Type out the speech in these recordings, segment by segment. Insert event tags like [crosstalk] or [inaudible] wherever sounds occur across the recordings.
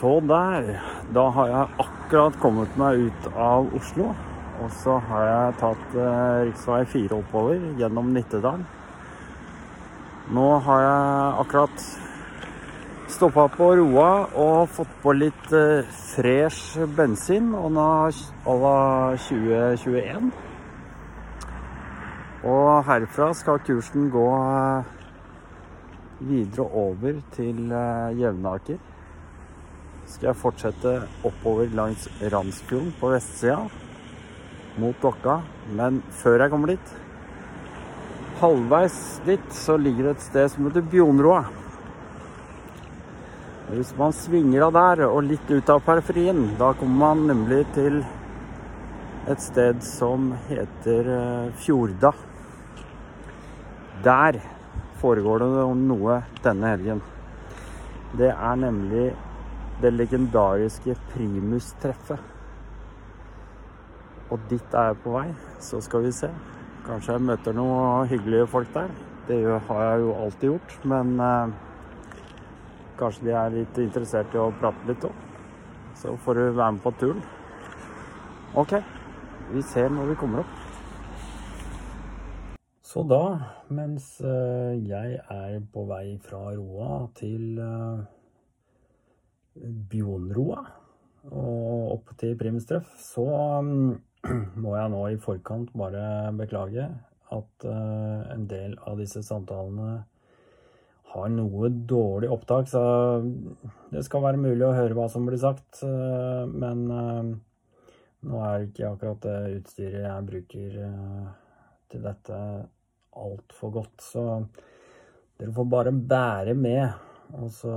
Så der. Da har jeg akkurat kommet meg ut av Oslo. Og så har jeg tatt eh, rv. 4 oppover gjennom Nittedal. Nå har jeg akkurat stoppa på Roa og fått på litt eh, fresh bensin. À la 2021. Og herfra skal kursen gå eh, videre over til eh, Jevnaker. Skal jeg fortsette oppover langs Randsfjorden på vestsida mot Dokka. Men før jeg kommer dit Halvveis dit så ligger det et sted som heter Bjonroa. Hvis man svinger av der og litt ut av periferien, da kommer man nemlig til et sted som heter eh, Fjorda. Der foregår det noe denne helgen. Det er nemlig det legendariske Primus-treffet. Og dit er jeg på vei, så skal vi se. Kanskje jeg møter noen hyggelige folk der. Det har jeg jo alltid gjort, men eh, kanskje de er litt interessert i å prate litt òg. Så får du være med på turen. OK, vi ser når vi kommer opp. Så da, mens eh, jeg er på vei fra Roa til eh, Bjonroa og opp til Primstreff, så mm, [clears throat] må jeg nå i forkant bare beklage at eh, en del av disse samtalene har noe dårlig opptak, så det skal være mulig å høre hva som blir sagt, eh, men eh, nå er ikke akkurat det utstyret jeg bruker til dette altfor godt, så dere får bare bære med, og så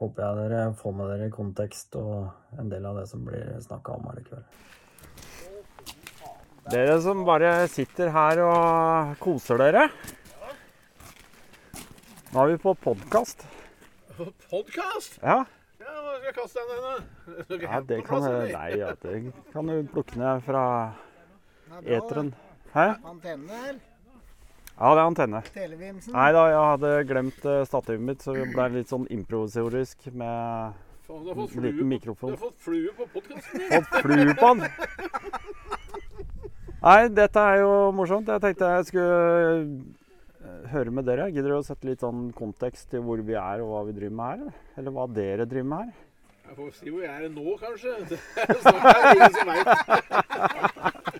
håper jeg dere får med dere kontekst og en del av det som blir snakka om her i kveld. Dere som bare sitter her og koser dere. Nå er vi på podkast. Podkast? Ja, Ja, hva skal jeg kaste den henne? Ja, det kan? Nei, ja, det kan du plukke ned fra er eteren. Hæ? Antenne her. Ja, det er antenne. Nei da, jeg hadde glemt eh, stativet mitt, så det ble litt sånn improvisorisk med Faen, en liten mikrofon. du har fått flue på podkasten. Fått flue på den. Nei, dette er jo morsomt. Jeg tenkte jeg skulle eh, høre med dere. Gidder dere å sette litt sånn kontekst til hvor vi er og hva vi driver med her? eller? Hva dere driver med her? Jeg får si hvor jeg er nå, kanskje. [laughs] Det er snart er ingen som vet.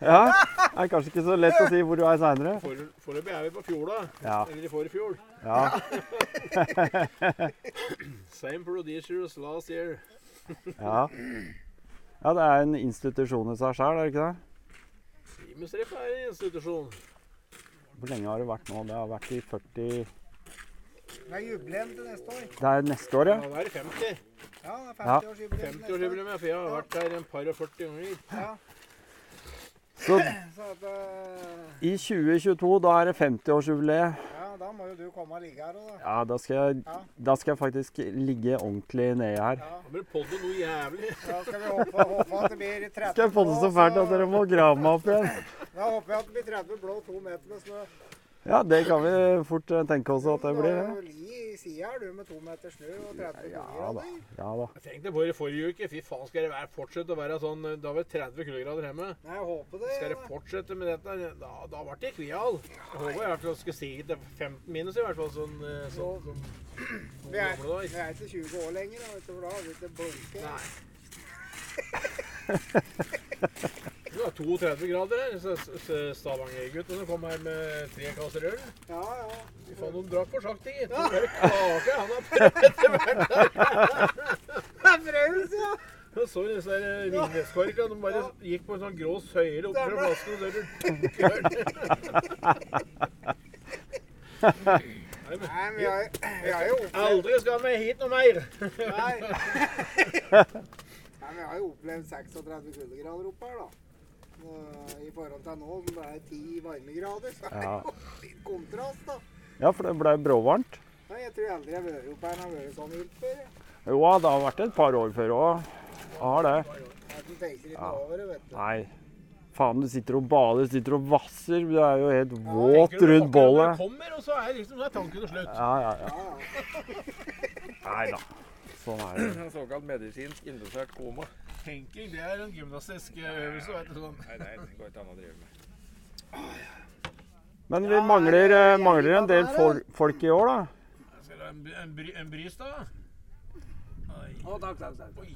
Ja, Det er kanskje ikke så lett å si hvor du er seinere. For- Foreløpig er vi på Fjorda. Ja. Eller i forfjor. Ja, [laughs] Same producers last year. ja. ja, det er en institusjon i seg sjøl, er det ikke det? Primusdrift er en institusjon. Hvor lenge har det vært nå? Det har vært i 40 Det er jubileum til neste år. Det er neste år, Ja, ja? det er 50. Ja, det er Ja. 50-årsjubileum. 50-årsjubileum, ja, for jeg har vært der en par og 40 ganger. Ja, Så i 2022, da er det 50-årsjubileet. ja, da må jo du komme og ligge her òg, da. Ja, da skal, jeg, Ja. da skal jeg faktisk ligge ordentlig nedi her. Ja, Da blir det podde noe jævlig. da skal vi håpe, håpe at det blir 30 Skal jeg podde så fælt at dere må grave meg opp igjen? Da håper jeg at det blir 30 blå, to meter med snø. Ja, det kan vi fort eh, tenke oss at det blir. har Ja, jo li i sida her, du, med to meter snø og 30 ja da. kuldegrader. Ja da. Jeg tenkte på det i forrige uke. Fy faen, skal det være, fortsette å være sånn Da var det 30 kuldegrader hjemme. Nei, jeg håper det. Skal det fortsette med dette? Da, da ble det kvial. Jeg håper i hvert fall skal stige til 15 minus, i hvert fall. Sånn, sånn, sånn som Vi er, vi er ikke 20 år lenger, da, vet du, for da har vi ikke blunket. Det var 32 grader her. Stavanger-guttene som kom her med tre kasser øl. Ja, ja. Fy faen, de drakk for sakte, gitt. Ja. kake, han har prøvd etter hvert. Er ja! Jeg så disse der vinneskorka. De bare gikk på en sånn grå søyle opp fra flasken, og så er Nei, men vi har, vi har jo opplevd Aldri skal vi hit noe mer! Nei. [laughs] Nei, vi har jo opplevd 36 kuldegrader oppe her, da. I forhold til nå, som det er 10 varmegrader, så er det jo litt kontrast, da. Ja, for det ble bråvarmt. Nei, jeg tror aldri jeg har vært oppe her når det har vært sånn vilt før. Jo, det har vært et par år før òg. Har det. Ja. Nei. Faen, du sitter og bader, sitter og vasser. Du er jo helt våt du rundt bålet. kommer, og så er liksom så er tanken slutt. Ja, ja, ja. [laughs] Ja, ja. Nei da. Sånn er det. [clears throat] En såkalt medisinsk indusert koma. Henking, det er en gymnastisk øvelse, vet du. Sånn. Nei, nei, det går ikke an å drive med. Men vi mangler, eh, mangler en del fol folk i år, da. Skal du ha en, en, bry, en brys, da? Å, takk, takk, takk. Oi.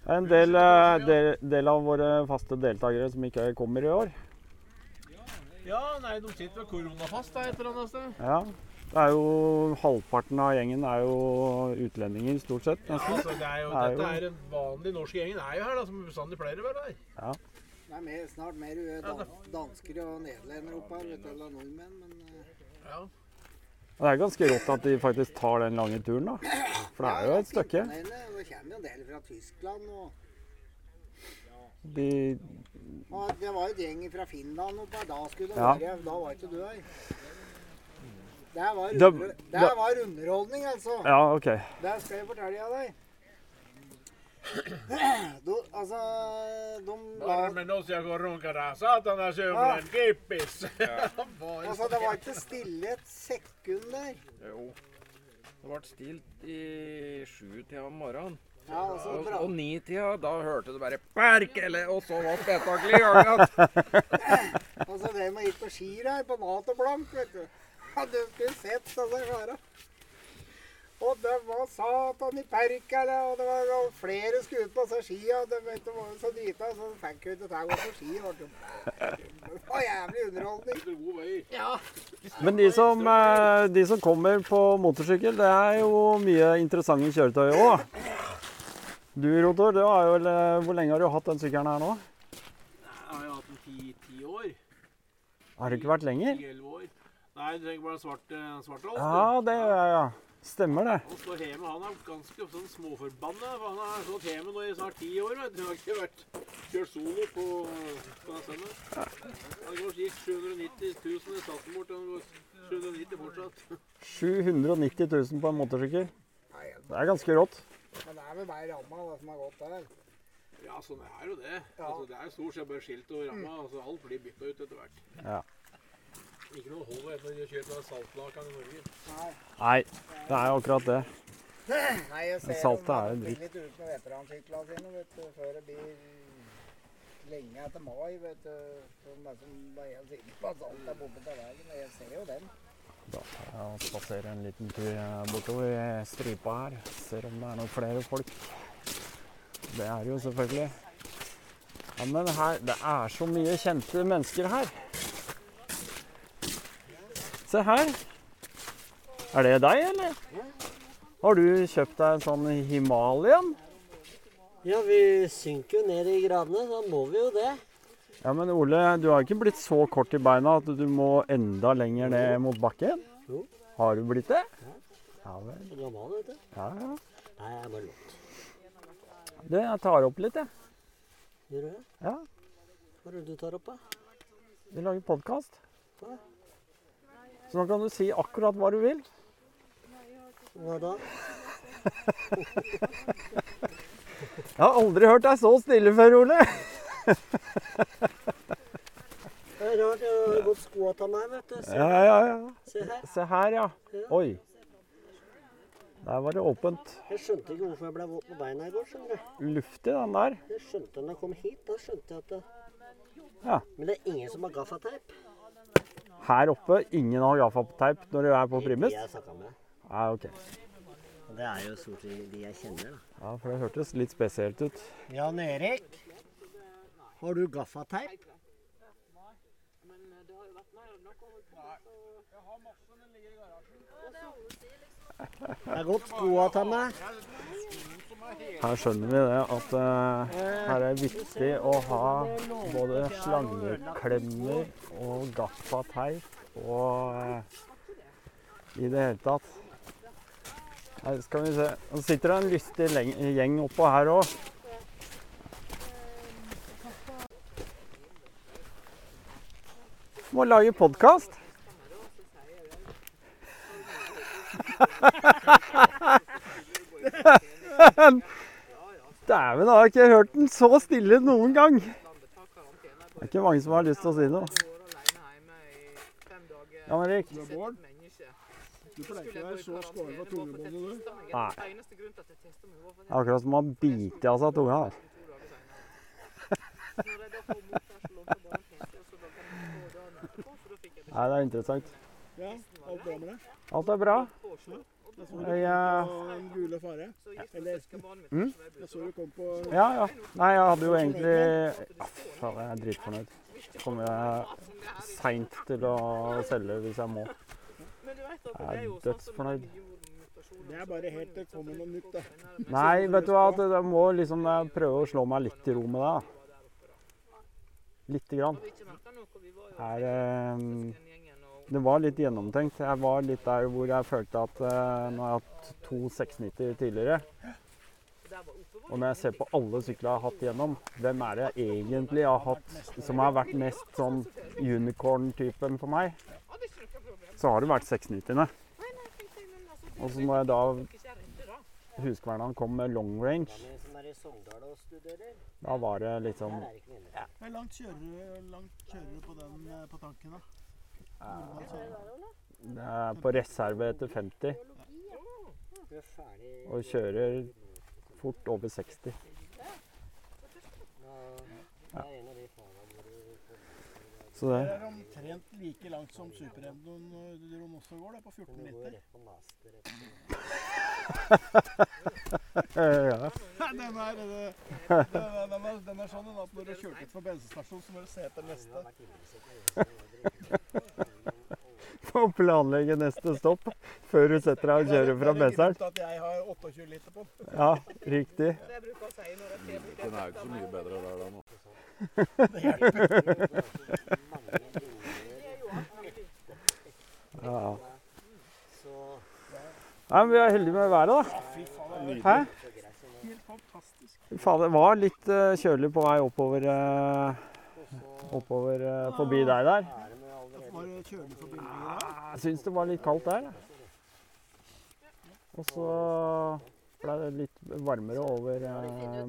Det er en del, eh, del, del av våre faste deltakere som ikke kommer i år. Ja, nei, de sitter koronafast da, et eller annet sted. Ja. Det er jo Halvparten av gjengen er jo utlendinger, stort sett. Ja, altså, det er jo, Det er dette er en vanlig norsk gjengen er jo her, da, som bestandig pleier å være her. Det er mer, snart mer uh, dan dansker og nederlendere oppe her, vet du, eller nordmenn, men uh, Ja. Det er ganske rått at de faktisk tar den lange turen, da. For det er jo et stykke. Det kommer jo en del fra Tyskland, og, De, og det var jo et gjeng fra Finland oppe her. Da skulle det Ja. være, da var ikke du her. Det her var, under, det det- her var underholdning, altså. ja, OK. Det skal jeg fortelle deg. Du, [clears throat] altså, de la, Bare med oss jeg går rundt der, satan er søvnen, gippis. Altså, det var ikke stille et sekund der. Jo. Det ble stilt i sjutida om morgenen. Ja, altså, Og, og nitida, da hørte du bare 'Perkele', og så var spetakkelet i gang igjen. [clears throat] Altså, det med gikk på ski der, på mat og blank, vet du. Ja, du skulle sett disse kara. Og de var satan i perkele, og det var og flere skulle ut på ski, skia. De vet de var jo så drita, så de fikk jo ikke til å gå på ski. du. Det var jævlig underholdning. Ja. Men de som, eh, de som kommer på motorsykkel, det er jo mye interessante kjøretøy òg. Du, Rotor, du har jo, hvor lenge har du hatt den sykkelen her nå? Jeg har jo hatt den ti, ti år. Har det ikke vært lenger? Ti-elleve år. Nei, du tenker bare svart, svart svarttroll. Ja, det gjør jeg, ja. Stemmer det. Han står hjemme, han er ganske sånn småforbanna. for Han har stått hjemme nå i snart ti år. vet du. Han har ikke vært kjørt solo på, på den søndag. Han går gikk 790 000 i staten bort. Han går 790 fortsatt. 790 000 på en motorsykkel. Det er ganske rått. Men det er vel bare ramma det som har gått der. Ja, sånn er jo det. Ja. Altså, det er stort sett bare skilt og ramma. Altså, alt blir bytta ut etter hvert. Ja. Ikke noe hold etter de kjører på saltlakan i Norge. Nei. Det er jo akkurat det. Nei, jeg ser Saltet er en dritt. litt ut med veteransyklene sine, vet du, før det blir lenge etter mai, vet du. Som er som er helt sikker på at alt er borte av veien. og Jeg ser jo den. Da tar jeg og spaserer en liten tur eh, bortover stripa her. Ser om det er noen flere folk. Det er det jo selvfølgelig. Ja, men her, det er så mye kjente mennesker her. Se her. Er det deg, eller? Har du kjøpt deg en sånn Himalayan? Ja, vi synker jo ned i gradene, da må vi jo det. Ja, men Ole, du har ikke blitt så kort i beina at du må enda lenger ned mot bakken? Jo. Har du blitt det? Ja vel. gammel, vet du. Ja, ja. Nei, jeg er bare lånt. Du, jeg tar opp litt, jeg. Gjør du det? Ja. Hva er det du tar opp, da? Vi lager podkast. Ja. Så nå kan du si akkurat hva du vil. Hva da? Jeg har aldri hørt deg så stille før, Ole. Det er rart, jeg har gått skoa av meg, vet du. Se, Ja, ja, ja. se her. Se her, ja. Oi. Der var det åpent. Jeg skjønte ikke hvorfor jeg ble våt på beina i går, skjønner du. Luftig, den der. Jeg skjønte når jeg kom hit, da skjønte jeg at det... Ja. Men det er ingen som har gaffateip. Her oppe, ingen har gaffateip når du er på De primus? jeg snakket med. Ja, ok. Det er jo stort sett de jeg kjenner, da. Ja, for det hørtes litt spesielt ut. Jan Erik, har du gaffateip? Det er godt skoa til meg. Her skjønner vi det at uh, her er viktig å ha både slangeklemmer og gaffateip og uh, i det hele tatt. Her skal vi se. Nå sitter det en lystig gjeng oppå her òg. Må lage podkast. [laughs] Dæven, jeg har ikke hørt den så stille noen gang. Det er ikke mange som har lyst til å si noe. Jan Erik, Du pleier ikke å være så skåret på tungebåndet, du. Nei. Jeg Det er akkurat som å bite av seg tunga der. [laughs] [laughs] Nei, det er interessant. Ja, alt bra med deg? Alt er bra. Jeg en gule fare. Eller- Mm? jeg så du kom på Ja, ja. Nei, jeg hadde jo egentlig ja, Faen, jeg er dritfornøyd. Kommer jeg seint til å selge hvis jeg må. Men du vet at Jeg er dødsfornøyd. Det er bare helt til det kommer noe nytt, da. Nei, vet du hva. Jeg må liksom prøve å slå meg litt i ro med det. da. Lite grann. Har vi ikke merket noe? Vi var jo Er, eh, søskengjengen og det var litt gjennomtenkt. Jeg var litt der hvor jeg følte at eh, nå har jeg hatt to 690 tidligere. Og når jeg ser på alle sykler jeg har hatt gjennom, hvem er det jeg egentlig har hatt som har vært mest sånn unicorn-typen for meg, så har det vært 690-ene. Nei, nei, tenkte jeg, men altså, Og så når jeg da er. Huskvernan kom med long range, er i Sogndal og studerer, da var det litt sånn... er det ikke minner. Hvor langt kjører du, langt kjører du på den eh, på tanken, da? Du? Det er på reserve etter 50 Du er og kjører fort over 60. da, Det er en av de fagene hvor du får Så Det det er omtrent like langt som Superendoen Ron også går, det, på du må gå 1490. rett på master etterpå. [laughs] ja. [laughs] Den er, den, er, den, er, den er sånn at når du har kjørt ut fra bensinstasjonen, så må du se etter neste. Må [laughs] planlegge neste stopp før du setter deg og kjører fra Det er Besseren. at jeg har 28 liter på. Ja, riktig. Det Den er jo ikke så mye bedre der da nå. Ja. Nei, men vi er heldige med været, da. Hæ? det. var litt eh, kjølig på vei oppover, eh, oppover eh, forbi deg der. er meg? Jeg syns det var litt kaldt der. Og så ble det litt varmere over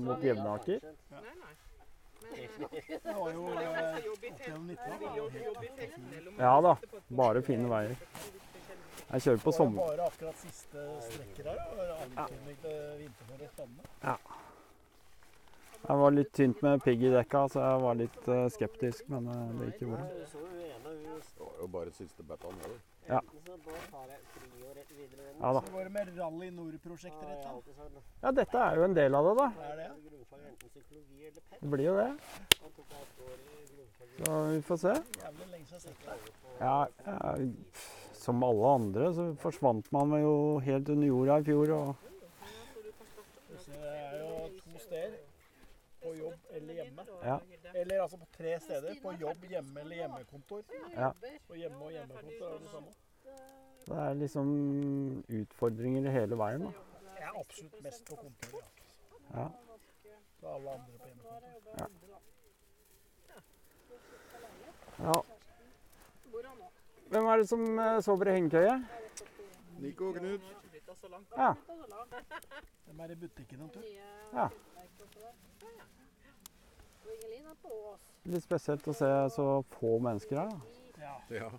mot Jevnaker. Det var jo 81 da. Ja da, bare fine veier. Jeg kjører på sommer... bare akkurat siste strekker her, og Antydning til vinterføre spennende. Jeg var litt tynt med pigg i dekka, så jeg var litt eh, skeptisk, men eh, det gikk jo bra. Nei, så jo en av hun Det var jo bare siste beta nå. Ja. Ja da. Så går det med Rally Nord-prosjektet ditt. Ja, dette er jo en del av det, da. Det? Blir jo det. I. Så vi får se. Ja, ja, som alle andre så forsvant man jo helt under jorda i fjor. Og Det er jo to steder. På jobb eller hjemme. Ja. Eller altså på tre steder. På jobb, hjemme eller hjemmekontor. Ja. Og hjemme og hjemmekontor er det samme. det er liksom utfordringer hele veien, da. Jeg er absolutt mest på kontor, ja. Ja. Så alle andre på hjemmekontor. Ja. ja. Hvem er det som eh, sover i hengekøye? Nico og Knut. Ja. De er i butikken en tur. ja. Litt spesielt å se så få mennesker her. da. Ja. Ja.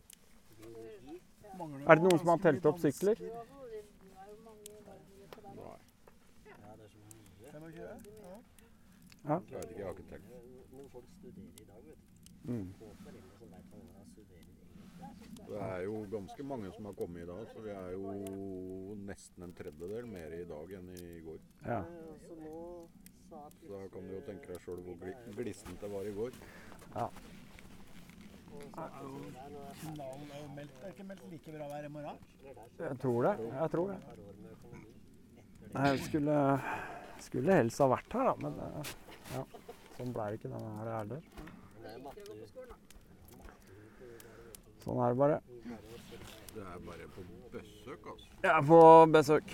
Er det noen som har telt opp sykler? Nei. Ja, det så mye. 25? Ja. Jeg vet ikke, jeg har ikke telt. Når folk studerer i dag, vet du. Mm. Få foreldre som vet hva de studerer egentlig. Det er jo ganske mange som har kommet i dag, så vi er jo nesten en tredjedel mer i dag enn i går. Ja. Så da kan du jo tenke deg sjøl hvor gli glissent det var i går. Finalen er jo meldt. Det er ikke meldt like bra vær i morgen. Jeg tror det. Jeg tror det. jeg skulle, skulle helst ha vært her, da, men eh, ja. sånn ble det ikke denne her heller. Men det er matte. Sånn er det bare. Det er bare på besøk, altså. Jeg er på besøk.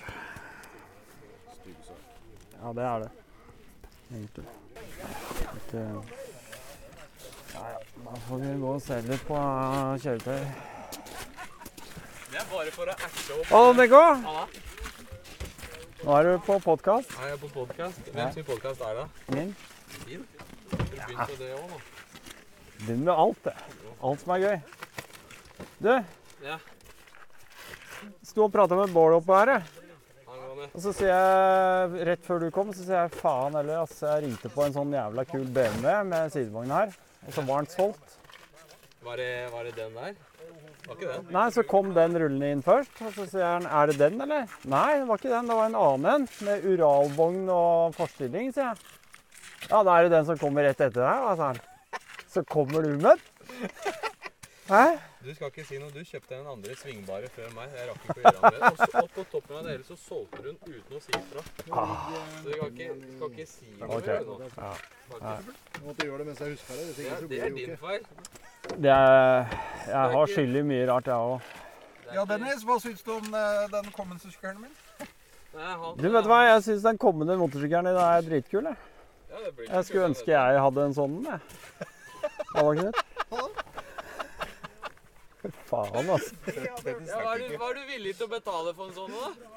Stygg sak. Ja, det er det. Egentlig. Ikke... Ja, ja. Da får vi gå og se litt på eh, kjøretøy. Det er bare for å erte opp. Hallo, Nico! Halla. Nå er du på podkast. Nei, jeg er på podkast? Hvem sin podkast er det? Min. Din? Du begynte det òg nå. Begynner med alt, det. Alt som er gøy. Du, Ja. sto og prata med Bård oppe her, Og så sier jeg, rett før du kom, så sier jeg faen heller, ass. Jeg ringte på en sånn jævla kul BMW med sidevogn her. Og så var den solgt. Var det, var det den der? Var ikke den? Nei, så kom den rullende inn først. Og så sier han er det den, eller? Nei, det var ikke den. Det var en annen en. Med Uralvogn og forstilling, sier jeg. Ja, da er det den som kommer rett etter deg, sa han. Så kommer du med den? [laughs] Hæ? Du skal ikke si noe. Du kjøpte den andre svingbare før meg. Jeg rakk ikke å gjøre den. Og så- Og på toppen av det hele så solgte den uten å si ifra. Så du skal ikke, skal ikke si noe Okay. mer nå. Ja. Du måtte gjøre det mens jeg husker det. Ja, Det er, din feil. Det er, jeg har skyld i mye rart, jeg òg. Ja, Dennis, hva syns du om eh, den kommende sykkelen min? Du, vet du hva? Jeg syns den kommende motorsykkelen din er dritkul. Jeg, Ja, det blir ikke jeg skulle ønske jeg hadde en sånn, jeg. Det var ikke det? Faen, altså. Ja, var, du, var du villig til å betale for en sånn, da?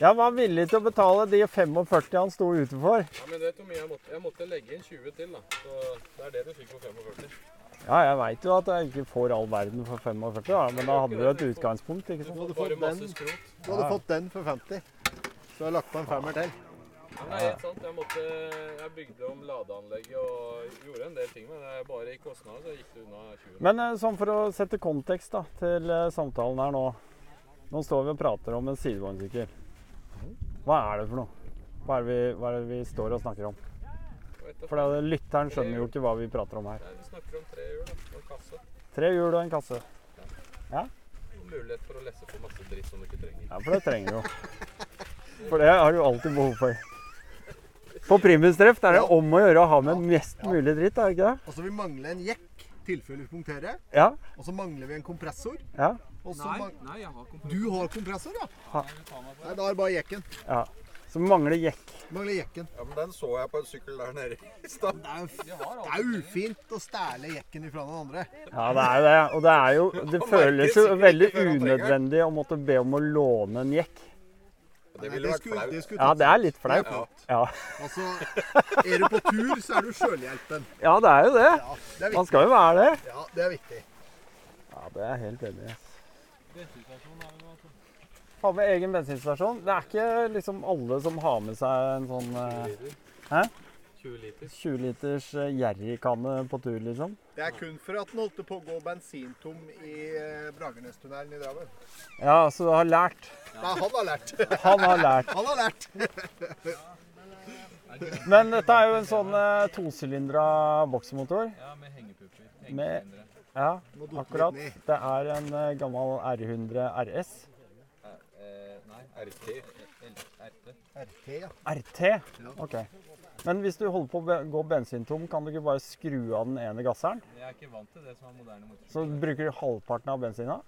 Jeg var villig til å betale de 45 han sto ute for. Ja, men vet du hvor mye jeg måtte? Jeg måtte legge inn 20 til, da. Så det er det du fikk for 45. Ja, jeg veit jo at jeg ikke får all verden for 45, da, men da hadde jo et utgangspunkt. ikke Du hadde fått den. Du hadde fått den for 50. Så jeg har lagt på en femmer til. Ja, det er helt sant. Jeg, måtte, jeg bygde om ladeanlegget og gjorde en del ting, men det er bare i kostnader så gikk det unna 20. Men eh, sånn for å sette kontekst da, til eh, samtalen her nå. Nå står vi og prater om en sidevognsykkel. Hva er det for noe? Hva er, det vi, hva er det vi står og snakker om? For det, lytteren skjønner jo ikke hva vi prater om her. Nei, Vi snakker om tre hjul og en kasse. Tre hjul og en kasse. Ja. Og mulighet for å lesse på masse dritt som du ikke trenger. Ja, for det trenger du jo. For det har du alltid behov for. På primustreff er det om å gjøre å ha med mest mulig dritt, er det ikke det? Altså, vi mangler en jekk, tilfelle vi punkterer. Ja. Og så mangler vi en kompressor. Ja. Og så Nei, nei, jeg har kompressor. du har kompressor, ja? Ha. Nei, da er det bare jekken. ja. Så mangler jekk. Mangler jekken. Ja, men Den så jeg på en sykkel der nede i stad. Det er jo er ufint å stæle jekken ifra den andre. Ja, det er jo det. Og det er jo [laughs] Det føles jo veldig unødvendig å måtte be om å låne en jekk. Det ville vært flaut. Ja, det er litt flaut. Ja. Ja, Altså, er du på tur, så er du sjølhjelpen. [laughs] ja det er jo det. Ja, det er Man skal jo være det. Ja, det er viktig. Ja, det er helt enig Har Ha med egen bensinstasjon. Det er ikke liksom alle som har med seg en sånn eh, Hæ? 20 liter. 20 liters eh, jerrykanne på tur, liksom. Det er kun for at den holdt på å gå bensintom i eh, Bragernestunnelen i Drammen. Ja, så du har lært. Nei, han har lært. [laughs] Han har lært. Han har lært. Men dette er jo en sånn eh, tosylindra boksemotor. Ja, med hengepupper. Med-. Ja, akkurat. Det er en eh, gammel R100 RS. Eh, nei, RT. RT. RT, ja. RT? OK. Men hvis du holder på å gå bensintom, kan du ikke bare skru av den ene gasseren? Jeg er ikke vant til det som er moderne motor. Så bruker du halvparten av bensina?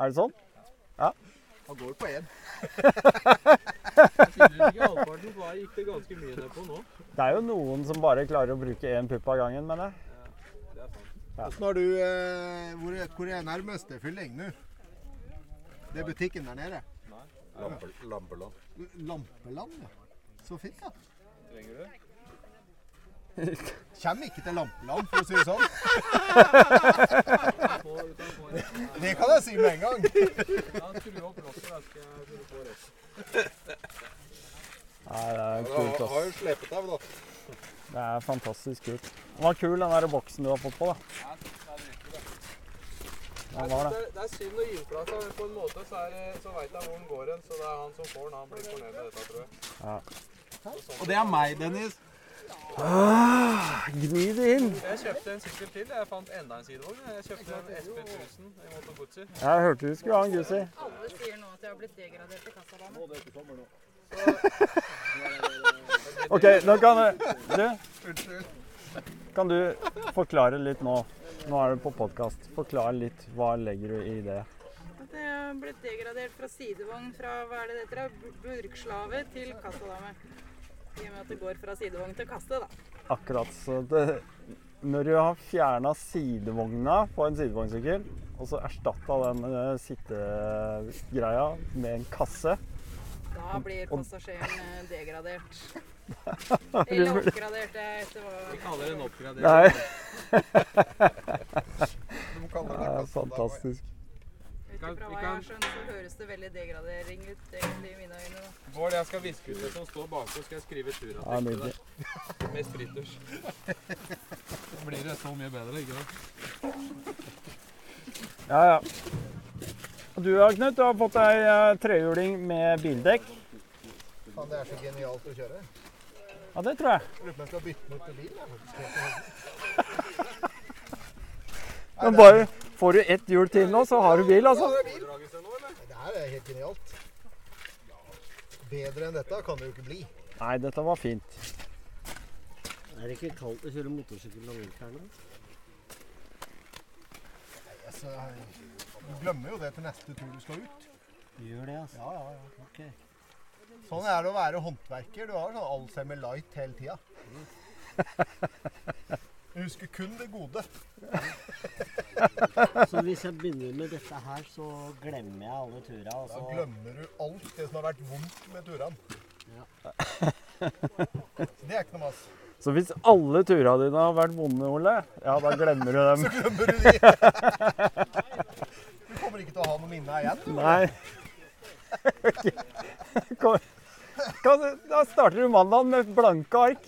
Er det sånn? Ja. Han går på én. Gikk det ganske mye ned på nå. Det er jo noen som bare klarer å bruke én pupp av gangen, mener jeg. Ja, Det er sant. Ja. har du eh, hvor, er- hvor er nærmeste fylling nå? Det er butikken der nede. Lampe, lampeland. Lampeland, ja. Så fint, da. Trenger du det? [laughs] Kjem ikke til Lampeland, for å si det sånn. [laughs] Det kan jeg si med en gang. [laughs] Ja. Nei, det er kult, ass. Det er fantastisk kult. Den var kul, den der boksen du har fått på, da. Det. Det, er- synd å gi fra seg. På en måte så, er så veit jeg hvor den går hen, så det er han som får den. Han blir fornøyd med dette, tror jeg. Og det er meg, Dennis. Gni det inn. Jeg kjøpte en sykkel til. Jeg fant enda en sidevogn. Jeg kjøpte en SP1000 i Moto Guzzi. Jeg hørte du skulle ha en Gussi. Alle sier nå at jeg har blitt degradert til kassadame. OK, nå kan du Du, kan du forklare litt nå? Nå er du på podkast. Forklar litt. Hva legger du i det? At jeg har blitt degradert fra sidevogn fra hva er det det heter, burkslave til kassadame. I og med at det går fra sidevogn til kasse, da. Akkurat så det, Når du har fjerna sidevogna på en sidevognsykkel, og så erstatta den uh, sittegreia med en kasse Da blir passasjeren eh, degradert. [laughs] Eller oppgradert, eh, etter hva Vi kaller det en oppgradering. Nei, Du må kalle det det er fantastisk. Hvis kan- ifra hva jeg har skjønt, så høres det veldig degradering ut egentlig i mine øyne. da. Bård, jeg skal viske ut det som står bakpå, så skal jeg skrive Ja, turartikkel til deg. Med sprittusj. Så blir det så mye bedre, ikke sant? Ja, ja. Du da, Knut, du har fått deg eh, trehjuling med bildekk. Faen, det er så genialt å kjøre. Ja, det tror jeg. Lurer på om jeg skal bytte den ut med bil. jeg, faktisk. [laughs] Men bare får du ett hjul til nå, så har du bil, altså. Det her er helt genialt. Bedre enn dette kan det jo ikke bli. Nei, dette var fint. Er det ikke kaldt å kjøre motorsykkel om vinteren? Altså, du glemmer jo det til neste tur du skal ut. Du gjør det, altså? Ja, ja, ja. Okay. Sånn er det å være håndverker. Du har sånn Alzheimer light hele tida. [laughs] Du husker kun det gode. [laughs] Så hvis jeg begynner med dette her, så glemmer jeg alle turene? Altså. Da glemmer du alt det som har vært vondt med turene. Ja. [laughs] Det er ikke noe mas. Så hvis alle turene dine har vært vonde, Ole, ja, da glemmer du dem. [laughs] så Glemmer du de? Du kommer ikke til å ha noe minne igjen. du. Nei. Kom. Da starter du mandagen med blanke ark.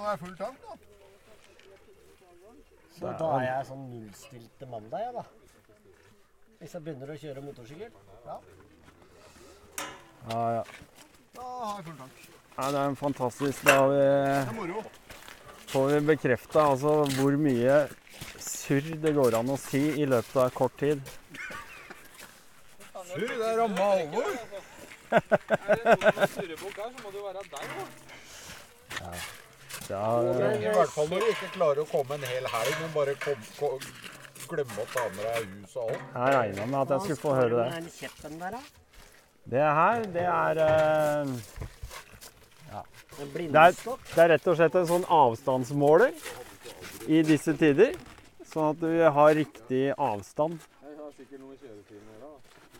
Ja, nå er jeg full tank, da. Så da er jeg sånn nullstilt til mandag, jeg, da. Hvis jeg begynner å kjøre motorsykkel. Ja, ja. ja. Da har jeg full tank. ja det er fantastisk. Da vi, Det er moro. får vi bekrefta altså, hvor mye surr det går an å si i løpet av kort tid. Surr? det er ramma alvor. Er det noen surrebukk her, så må det jo være deg, da. Ja, I hvert fall når du ikke klarer å komme en hel helg, men bare kom, kom, glemme å ta med deg hus og alt. jeg regna med at jeg skulle få høre det. Det her, det er eh, En det er, det er rett og slett en sånn avstandsmåler i disse tider. Sånn at du har riktig avstand.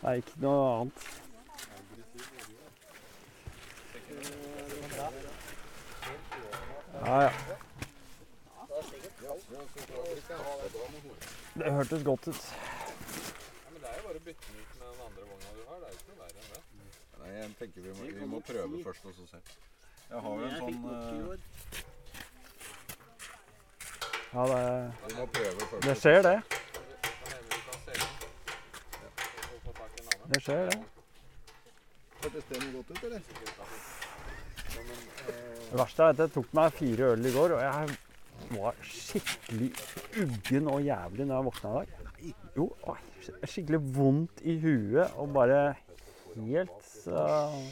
Det er ikke noe annet. Ja, ja. Det hørtes godt ut. Ja, men det er jo bare å bytte den ut med den andre vogna du har. Det er jo ikke noe verre enn det. Nei, jeg tenker vi må, vi må prøve først og så se. Jeg har jo en sånn eh. Ja, det, Vi må prøve først. det skjer, det. Den. Det skjer, det. Hørtes det noe godt ut, eller? Det verste er at jeg tok meg fire øl i går, og jeg var skikkelig uggen og jævlig når jeg våkna i dag. Jo, skikkelig vondt i huet og bare helt så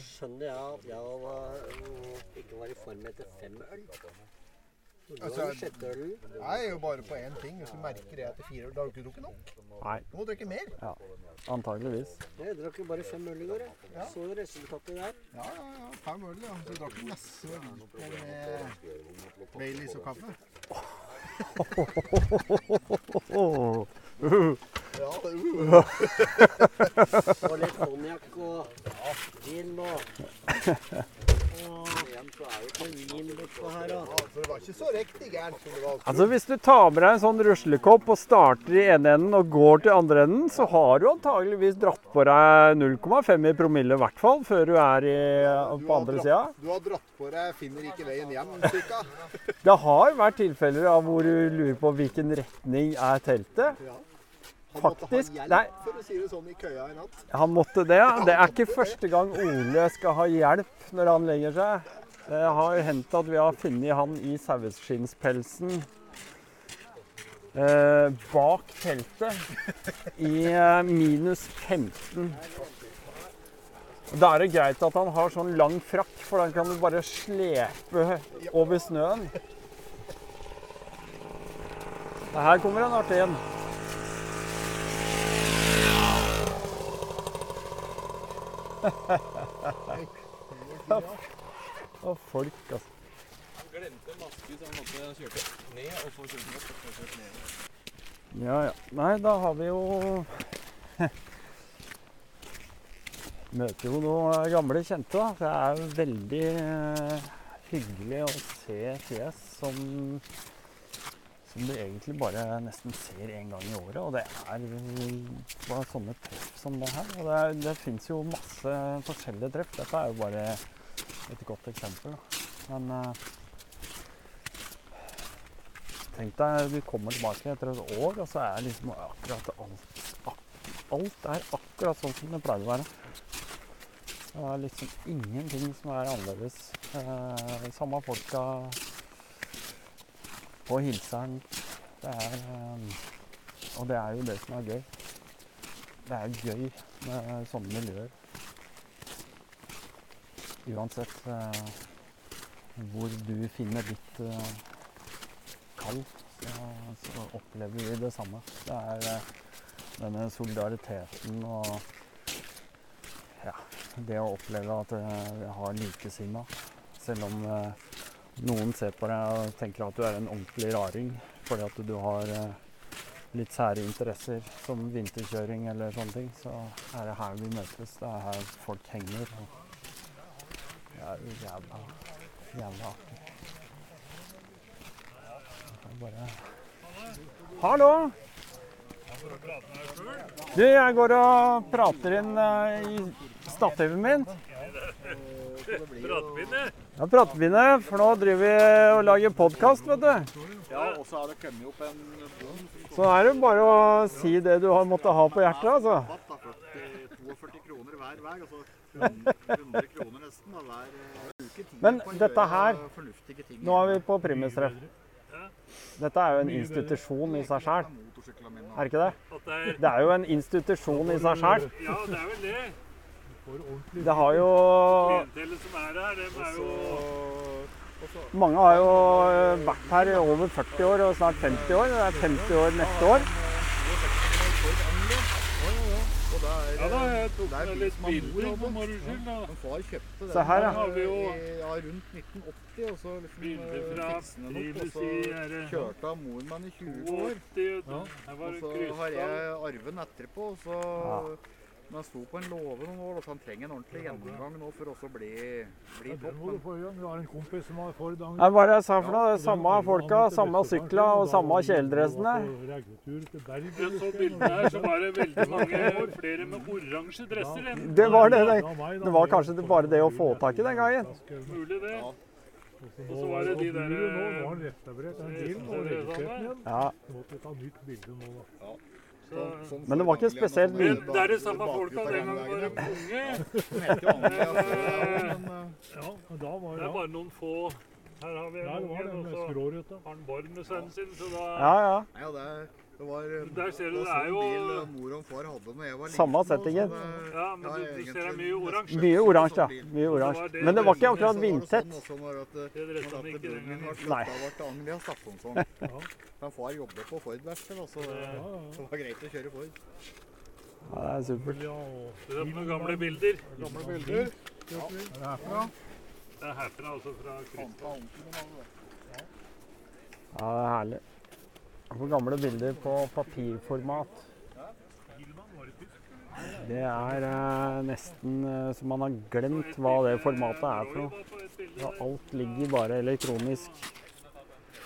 Skjønner jeg at jeg ikke var i form etter fem øl. Du Altså. Jeg er jo bare på én ting. Hvis du merker det etter fire øl, da har du ikke drukket nok. Nei, Du må drikke mer. Ja, antageligvis. Jeg drakk jo bare fem øl i går. Ja. Så resultatet der. Ja, ja, ja. Fem øl, ja. Så du drakk masse liter med Baileys og kaffe. Ja, det Og litt konjakk og gin og Altså Hvis du tar med deg en sånn ruslekopp og starter i ene enden og går til andre enden, så har du antageligvis dratt på deg 0,5 i promille i hvert fall før du er i, på andre sida. Du har dratt på deg 'finner ikke veien hjem', cirka. [laughs] Det har vært tilfeller av hvor du lurer på hvilken retning er teltet. Ja. Han måtte Faktisk, ha hjelp, nei. for å si det sånn, i køya i natt. Han måtte det. ja. Det er ikke første gang Ole skal ha hjelp når han legger seg. Det har hendt at vi har funnet han i saueskinnspelsen eh, bak teltet i eh, minus 15. Da er det greit at han har sånn lang frakk, for da kan du bare slepe over snøen. Her kommer en artig en. [laughs] Å, folk, altså. Han glemte maske, så han måtte kjørte ned, og så kjørte opp. og så ned. Ja, ja. Nei, da har vi jo [laughs] Møter jo noen gamle kjente, da. Det er jo veldig eh, hyggelig å se fjes som som du egentlig bare nesten ser én gang i året. Og det er bare sånne treff som det her. Og det, er, det fins jo masse forskjellige treff. Dette er jo bare et godt eksempel. Men eh, tenk deg du kommer tilbake etter et år, og så er liksom akkurat alt Alt er akkurat sånn som det pleier å være. Det er liksom ingenting som er annerledes. Eh, samme folka på hilseren. Det er eh, Og det er jo det som er gøy. Det er gøy med sånne miljøer. Uansett eh, hvor du finner ditt eh, kall, så, opplever vi det samme. Det er eh, denne solidariteten og ja, det å oppleve at jeg har likesinna. Selv om noen ser på deg og tenker at du er en ordentlig raring fordi at du har litt sære interesser som vinterkjøring eller sånne ting, så er det her vi møtes. Det er her folk henger. Er jo jævla, jævla artig. Bare Hallo! Du, jeg går og prater inn uh, i stativet min. Pratepinne? Ja, pratepinne, for nå driver vi og lager podkast, vet du. Ja, og så har det kommet opp en Så er det bare å si det du har måttet ha på hjertet, altså. 40, 42 kroner hver vei. Altså 100 100 kroner nesten da, hver uke. Men dette her- Nå er vi på primustreff. Dette er jo en institusjon i seg sjøl, er det ikke det? Det er jo en institusjon i seg sjøl. Ja, det er vel det. Det har jo Mange har jo eh, vært her i over 40 år og snart 50 år. Det er 50 år neste år. Og da er, Ja da, jeg tok er bil litt har mor bilder hadde. for moro skyld. da. Men far kjøpte den Se her, ja. Vi jo i, ja, rundt 1980, og så liksom bilder eh, fra opp. Og så kjørte av moren min i 20 år. 82, vet du. Her var Og så har jeg arven etterpå, så Ja. Men han sto på en låve noen år, så han trenger en ordentlig gjennomgang nå for også å bli, bli topp. Men har en kompis som har Ford Angel. Det er bare jeg sa for noe. Det samme folka, samme sykla og samme kjeledressene. Jeg så bildene her, så var det veldig mange flere med oransje dresser. Det var det. Det, det var kanskje det bare det å få tak i den gangen. mulig, det. Og så var det de der, Nå var han restaurert den bilen og registrert igjen. Ja, måtte ta nytt bilde nå, da. Så, Men det var ikke spesielt men mye. det er det samme folka den gangen var de unge. [laughs] Anglia før, men eh, Ja, men da var Det er bare noen få. Her har vi en unge, og så har han barn med sønnen sin, så da Ja, ja. Ja, det, det var eh, Der ser du, det det er sånn jo eh, mor og far hadde når jeg var liten. Samme settingen. det- Ja, men du, du ser det er mye oransje. Mye oransje, ja. Mye oransje. Men det var ikke akkurat vindtett. Sånn, eh, Nei. Men far jobbet på Ford-verksted, så Ja, ja, ja. så det var greit å kjøre Ford. Ja, det er supert. Ja, Det er noen gamle bilder. gamle bilder. Er det herfra? Det er herfra, altså fra Krystall. Ja, det er herlig. På gamle bilder på papirformat. Det er eh, nesten eh, så man har glemt hva det formatet er for noe. Ja, alt ligger bare elektronisk.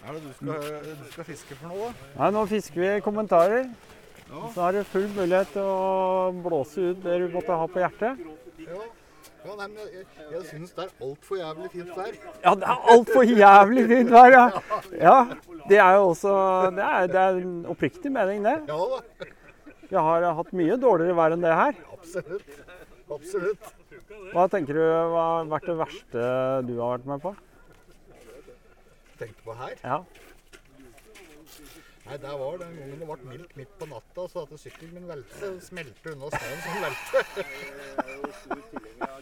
Hva er det du skal, du skal fiske for noe, da? Nei, nå fisker vi kommentarer. Så har du full mulighet til å blåse ut det du måtte ha på hjertet. Ja. Ja, nei, men jeg, jeg syns det er altfor jævlig fint vær. Ja, det er altfor jævlig fint vær, ja. Ja, det er jo også Det er, det er en oppriktig mening, det. Ja da, Vi har hatt mye dårligere vær enn det her. absolutt. Absolutt. Hva tenker du har vært det verste du har vært med på? Tenkte på her. Ja. Nei, der var den gangen det ble mildt midt på natta, så at sykkelen min velte, smelte unna snøen som velte. [laughs]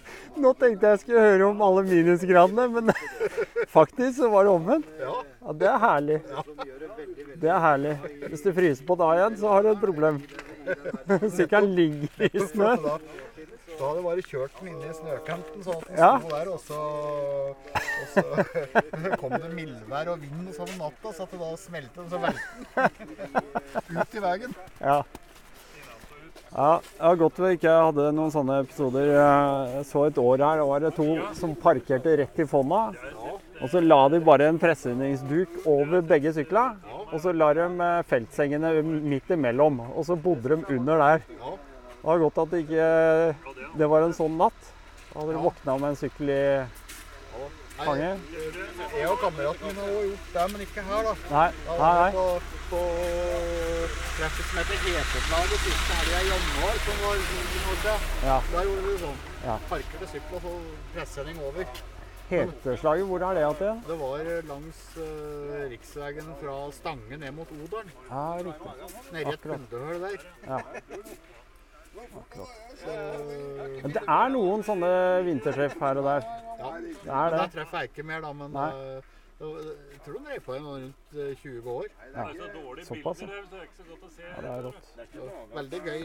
Nå tenkte jeg skulle høre om alle minusgradene, men [laughs] faktisk så var det omvendt. Ja, det er herlig. Det er herlig. Hvis du fryser på da igjen, så har du et problem. [laughs] Sykkelen ligger i snø. da, hadde jeg bare kjørt den inn i snøkanten, sånn at den Ja. sto der, og så, og så [laughs] kom det mildvær og vind og sånn natta, så at det da smelte den, så velte den ut i veien. Ja. Ja, det var godt vi ikke hadde noen sånne episoder. Jeg så et år her, da var det to som parkerte rett i fonna. Og så la de bare en presseundingsduk over begge syklene. Og så la de eh, feltsengene midt imellom. Og så bodde de under der. Det var godt at det ikke det var en sånn natt. Da hadde de våkna med en sykkel i Nei. Jeg og kameraten min har også gjort det, men ikke her, da. Nei, Da nei, var nei. på, på treffet som heter Heteslaget siste helga i januar, som var i Norge. Ja. Der gjorde vi sånn. Ja. Parkerte sykkel og så pressending over. Heteslaget, hvor er det igjen? Det var eh, langs uh, riksveien fra Stange ned mot Odalen. Ja, riktig. Nedi et kundehull der. Ja. Men det er noen sånne vintertreff her og der. ja. Det er Der treffer jeg ikke mer, da, men Nei. eh, jeg tror de drev på noe rundt eh, 20 år. Ja. Såpass, ja. ja. Det er rått. Veldig gøy.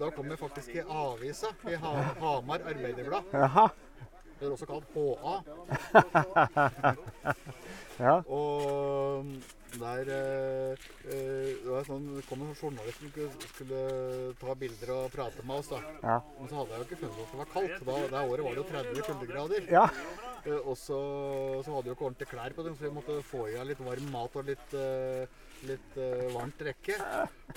Da kom jeg faktisk i avisa, i Hamar Arbeiderblad. Det Eller også kalt HA. [laughs] Ja. Og der eh, eh, Det var sånn, det kom en journalist som skulle, skulle ta bilder og prate med oss. da. Ja. Men så hadde jeg jo ikke funnet ut at det var kaldt. Da, det året var det jo 30 kuldegrader. Ja. Eh, og så, så hadde vi ikke ordentlig klær på dem, så vi måtte få i litt varm mat og litt, eh, litt eh, varmt drikke.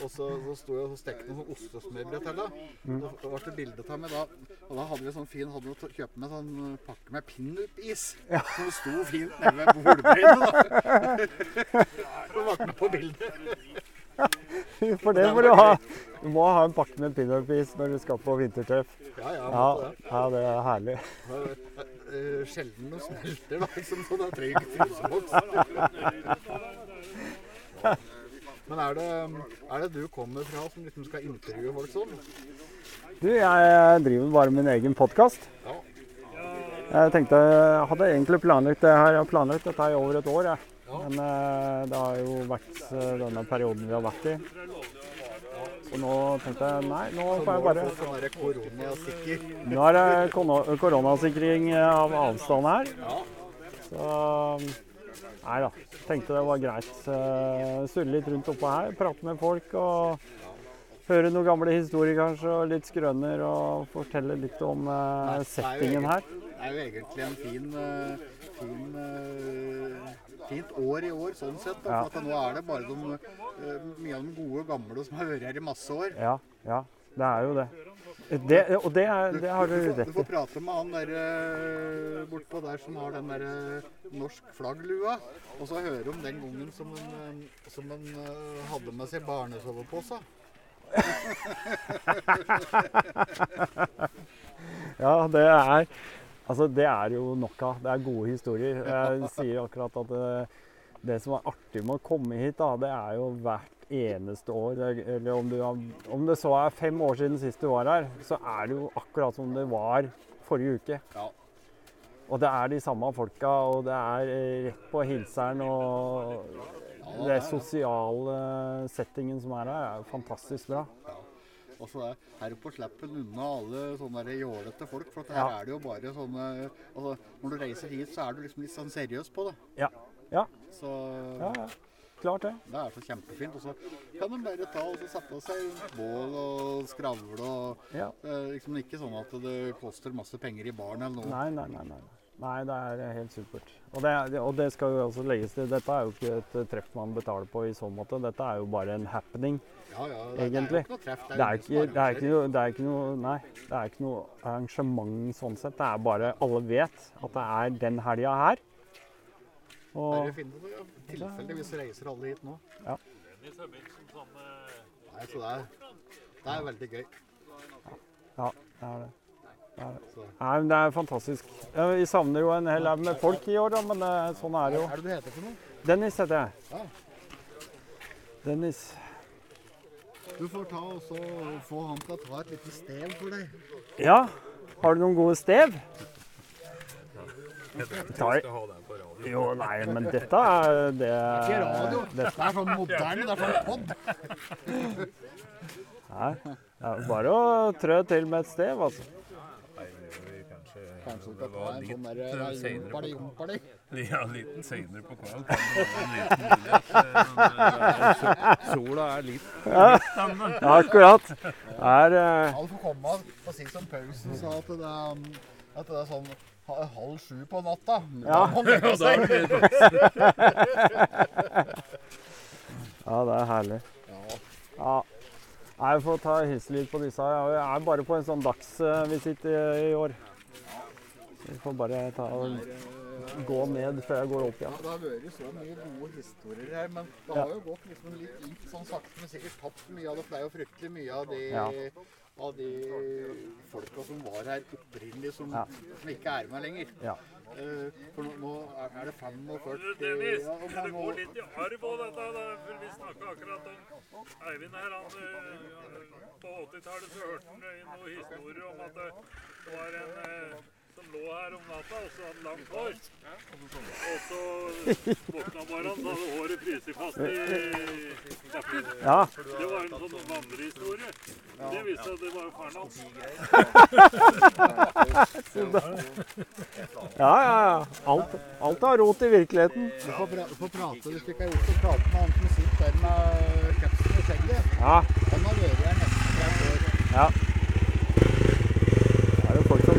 Og så, så sto jeg og stekte noen sånn ostesmørbrød til. Mm. Da ble det bilde av meg da. Og da hadde vi sånn fin, hadde vi kjøpt med sånn pakke med pinup-is. Som sto fint nede ved bordbeinet. da. Så med på bildet. [laughs] For det må du ha. Du må ha en pakke med pinup-is når du skal på vintertreff. Ja, ja, Ja, det. ja, det er herlig. Eh, Sjelden noe smelter, da. Liksom, så da trenger ikke fryseboks. Men er det, er det du kommer fra som liksom skal intervjue folk sånn? Du, jeg driver bare min egen podkast. Ja. Jeg tenkte, jeg hadde egentlig planlagt det her, jeg har planlagt dette i over et år. Jeg. Men eh, det har jo vært eh, denne perioden vi har vært i. Så nå tenkte jeg nei, nå får jeg bare bare nå er det koronasikker. Nå er det koronasikring av avstand her. Så nei da. Tenkte det var greit. Eh, Surre litt rundt oppå her, prate med folk og høre noen gamle historier kanskje, og litt skrøner og fortelle litt om eh, jo settingen her. Det er jo egentlig en fin, uh, fin eh, fint år i år, sånn sett. Da, for at nå er det bare de, eh, mye av de gode gamle som har vært her i masse år. Ja, ja. Det er jo det. det og det, er, det har du får- i. Du får prate med han der eh, bortpå der som har den der eh, norsk flagglua. Og så høre om den gangen som han, som han hadde med seg barnesovepose. [laughs] Ja, det er Altså, det er jo nok av. Det er gode historier. [laughs] Jeg sier akkurat at det, det som er artig med å komme hit, da, det er jo hvert eneste år. Eller om, du har, om det så er fem år siden sist du var her, så er det jo akkurat som det var forrige uke. Ja. Og det er de samme folka, og det er eh, rett på hilseren og Den sosiale settingen som er her, er fantastisk bra. Og så er her oppe slipper en unna alle sånne jålete folk. For her Ja. er det jo bare sånne altså, Når du reiser hit, så er du liksom litt sånn seriøs på det. Ja. Ja, Så ja, ja. klart det. det er så kjempefint. Og så kan de bare ta og så sette seg rundt bål og skravle og Ja. Det er liksom ikke sånn at det koster masse penger i baren eller noe. Nei, nei, nei. nei. Nei, det er helt supert. Og det, og det skal jo også legges til. Dette er jo ikke et eh, treff man betaler på i så måte. Dette er jo bare en happening, Ja, ja, det, egentlig. Det er jo ikke noe arrangement sånn sett. Det er bare Alle vet at det er den helga her. Og Bare finne det, ja. Tilfeldigvis reiser alle hit nå. Ja. Nei, så det er, det er veldig gøy. ja, det er det. Nei, men det er fantastisk. Vi savner jo en hel haug med folk i år, da, men eh, sånn er det jo. Hva er det du heter for noe? Dennis heter jeg. Ja. Dennis. Du får ta og så få han til å ta et lite stev for deg. Ja, har du noen gode stev? Jeg Tar-. Jo, nei, men dette er det Ikke radio. det, Det er sånn moderne, det er sånn pod. Nei, det er bare å trø til med et stev, altså. Kanskje Kanskje du det var en litt sånn der eh, eh, senere på jompali. [laughs] Ja, liten senere på kvelden [laughs] eh, [laughs] Sola er litt, litt denne. Ja, akkurat. Er eh, Han får komme og si som Pausen sa at det er, um, At det er sånn halv sju på natta. Ja. Da er det Ja, det er herlig. Ja. Ja. Jeg får ta hilse litt på disse. Jeg er bare på en sånn dagsvisitt i år. Vi får bare ta og gå ned før jeg går opp igjen. Ja, det har vært så mye gode historier her, men det Ja. har jo gått liksom litt inn sånn sakte, men sikkert tapt mye av det. For det er jo fryktelig mye av de, Ja. av de folka som var her opprinnelig, som, Ja. som ikke er med lenger. Ja. Uh, for nå, nå er det 45 Dennis, ja, det går litt i arv òg, dette. da, for Vi snakka akkurat om Eivind her. Han, eh, på 80-tallet så hørte han noen historier om at det var en eh, som lå her om natta, og så hadde langt hår. Og så våkna han morgenen, så hadde håret fryst fast i bakken. Ja. Det var en sånn vandrehistorie. Det viste seg at det var faren hans. [laughs] Ja, ja, ja. Alt, alt har rot i virkeligheten. Du får, pra får prate hvis du ikke har gjort det. Prate med han som sitter der med kapsen og skjegget. Ja. Han har vært her nesten 30 år. ja. Det er jo folk som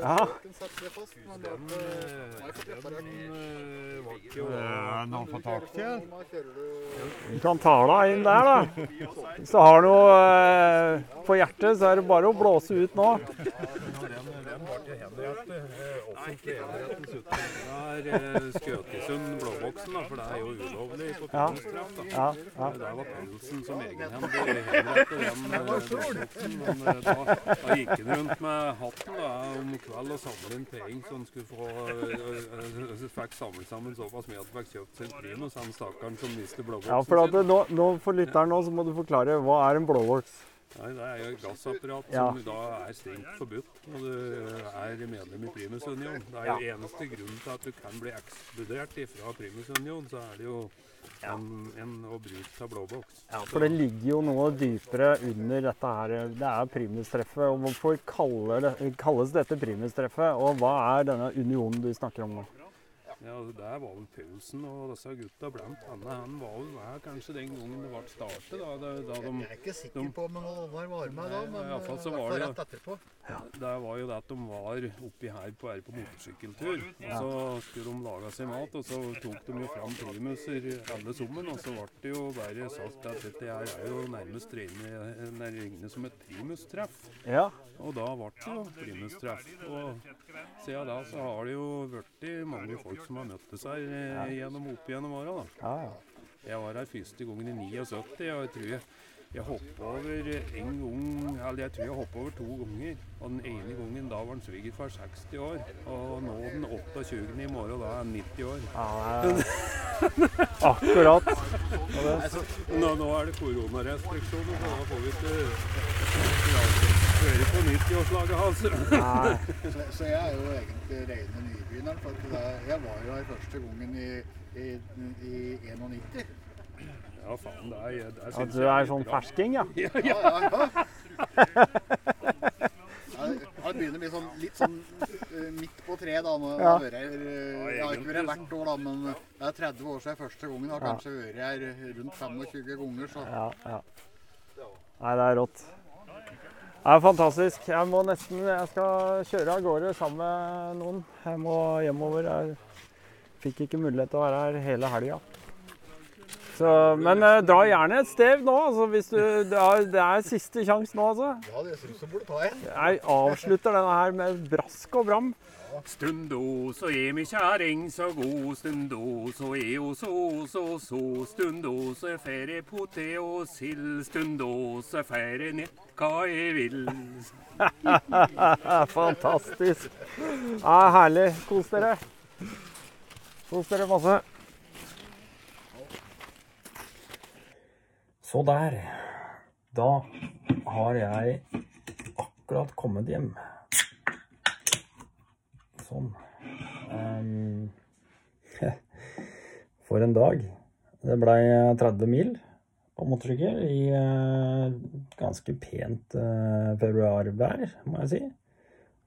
Ja. Den, har fått eh, tak til? Du kan ta deg inn der, da. Hvis du har noe eh, på hjertet, så er det bare å blåse ut nå. Den, var til henrettet. Eh, Offentlig. Det er eh, blåboksen, da, for det er jo ulovlig på da. Ja, ja. Der var pelsen som egenhendig henrettet den eh. Men eh, da, da gikk han rundt med hatten da, om kvelden og samlet inn penger så han skulle få fikk samlet sammen såpass mye at han fikk kjøpt sin primus, han stakkaren som mistet blåboksen Ja, for at nå, nå for lytteren nå så må du forklare hva er en blåvoks? Nei, det er jo et gassapparat Ja. som da er strengt forbudt når du er medlem i Primus Union. Det er jo eneste grunnen til at du kan bli ekskludert fra Primus Union, så er det jo en, en å bruke av blåboks. For det ligger jo noe dypere under dette her. Det er primustreffet. Og hvorfor det, kalles dette primustreffet? Og hva er denne unionen du snakker om nå? Ja, Der var vel Paulsen og disse gutta blant annet. Han var vel med kanskje den gangen det ble startet. da, da, da de, Jeg er ikke sikker på om noen var med da, men i hvert fall så eh, var det rett etterpå. Ja, Det var jo det at de var oppi her på, er på motorsykkeltur. Og så skulle de lage seg mat, og så tok de jo fram primuser alle sammen. Og så ble det jo bare sagt at dette her er jo nærmest regnet som et primustreff. Ja. Og da ble det jo primustreff. Og siden da så har det jo blitt mange folk som har møttes her eh, gjennom opp gjennom åra. Ja, ja. Jeg var her første gangen i 79, og jeg tror jeg, jeg hoppa over en gang Eller jeg tror jeg hoppa over to ganger. Og den ene gangen da var han svigerfar 60 år. Og nå den 28. i morgen, da er han 90 år. ja akkurat. [laughs] Nå, nå er det koronarestriksjoner, så da får vi ikke ja, høre på 90-årslaget hans. Så, så jeg er jo egentlig rene nybegynneren. For at det, jeg var jo her første gangen i, i, i 91. Ja, faen, det er, det er At du er sånn fersking, ja? Ja, ja, ja. Jeg, jeg [laughs] begynner å bli sånn, litt sånn eh, midt på treet da. Nå, Ja. jeg, eh, jeg har ikke vært her hvert år, da, men det er 30 år siden første gangen. Jeg har kanskje vært her rundt 25 ganger. Så Ja, ja. Nei, det er rått. Det er fantastisk. Jeg må nesten Jeg skal kjøre av gårde sammen med noen. Jeg må hjemover. Jeg fikk ikke mulighet til å være her hele helga. Så, men eh, dra gjerne et stev nå, altså, hvis du Det er, det er siste sjanse nå, altså. ja, det syns jeg burde ta en. Jeg avslutter denne her med brask og bram. Stundo så er mi kjerring så god, stundo så er ho så så så, stundo så er ferie potet og sild, stundo så er ferie nett hva jeg vil. [laughs] Fantastisk. Ja, herlig. Kos dere. Kos dere masse. Så der. Da har jeg akkurat kommet hjem. Så Sånn. Um, [laughs] for en dag. Det blei 30 mil på motorsykkel i uh, ganske pent uh, februarvær, må jeg si.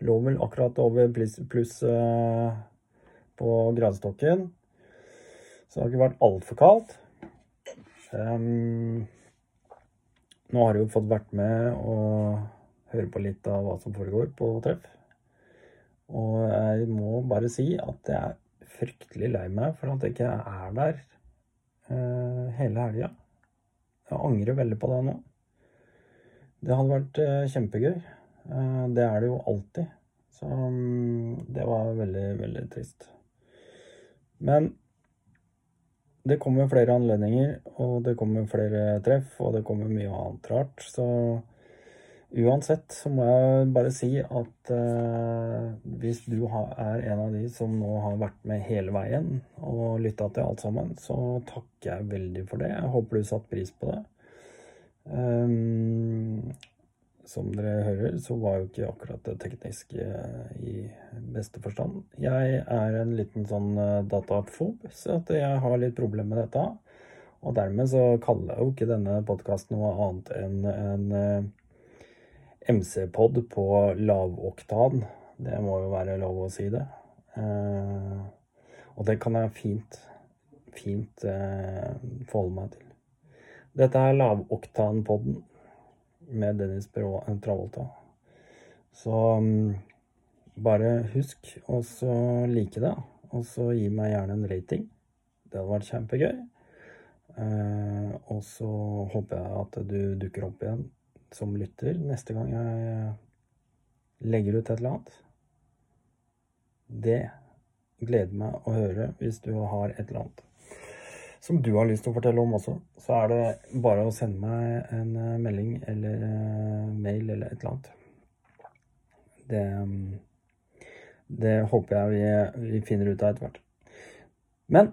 Lå vel akkurat over pluss plus, uh, på gradestokken. Så det har ikke vært altfor kaldt. Um, nå har jeg jo fått vært med og høre på litt av hva som foregår på treff. Og jeg må bare si at jeg er fryktelig lei meg for at jeg ikke er der eh, hele helga. Jeg angrer veldig på det nå. Det hadde vært eh, kjempegøy. Eh, det er det jo alltid. Så mm, det var veldig, veldig trist. Men det kommer flere anledninger, og det kommer flere treff, og det kommer mye annet rart. Så uansett så må jeg bare si at eh, hvis du er en av de som nå har vært med hele veien og lytta til alt sammen, så takker jeg veldig for det. Jeg håper du satte pris på det. Um, som dere hører, så var jo ikke akkurat det tekniske i beste forstand. Jeg er en liten sånn eh, datafob, så at jeg har litt problemer med dette. Og dermed så kaller jeg jo ikke denne podkasten noe annet enn en eh, MC-pod på lavoktan. Det må jo være lov å si det. Eh, og det kan jeg fint, fint eh, forholde meg til. Dette er lavoktanpodden med Dennis Brå- Travolta. Så mm, bare husk å like det, og så gi meg gjerne en rating. Det hadde vært kjempegøy. Eh, og så håper jeg at du dukker opp igjen som lytter neste gang jeg legger ut et eller annet. Det gleder meg å høre hvis du har et eller annet som du har lyst til å fortelle om også. Så er det bare å sende meg en eh, melding eller eh, mail eller et eller annet. Det, mm, det håper jeg vi, vi finner ut av etter hvert. Men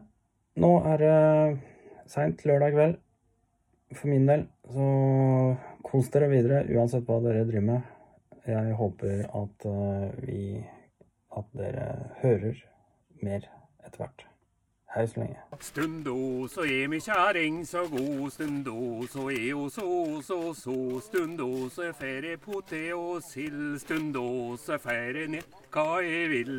nå er det seint lørdag kveld. For min del, så kos dere videre uansett hva dere driver med. Jeg håper at eh, vi At dere hører mer etter hvert. Hei så lenge. Stundo så er mi kjæring så god, stundo så er ho så så så. Stundo så er ferie potet og sild, stundo så er ferie nett hva jeg vil.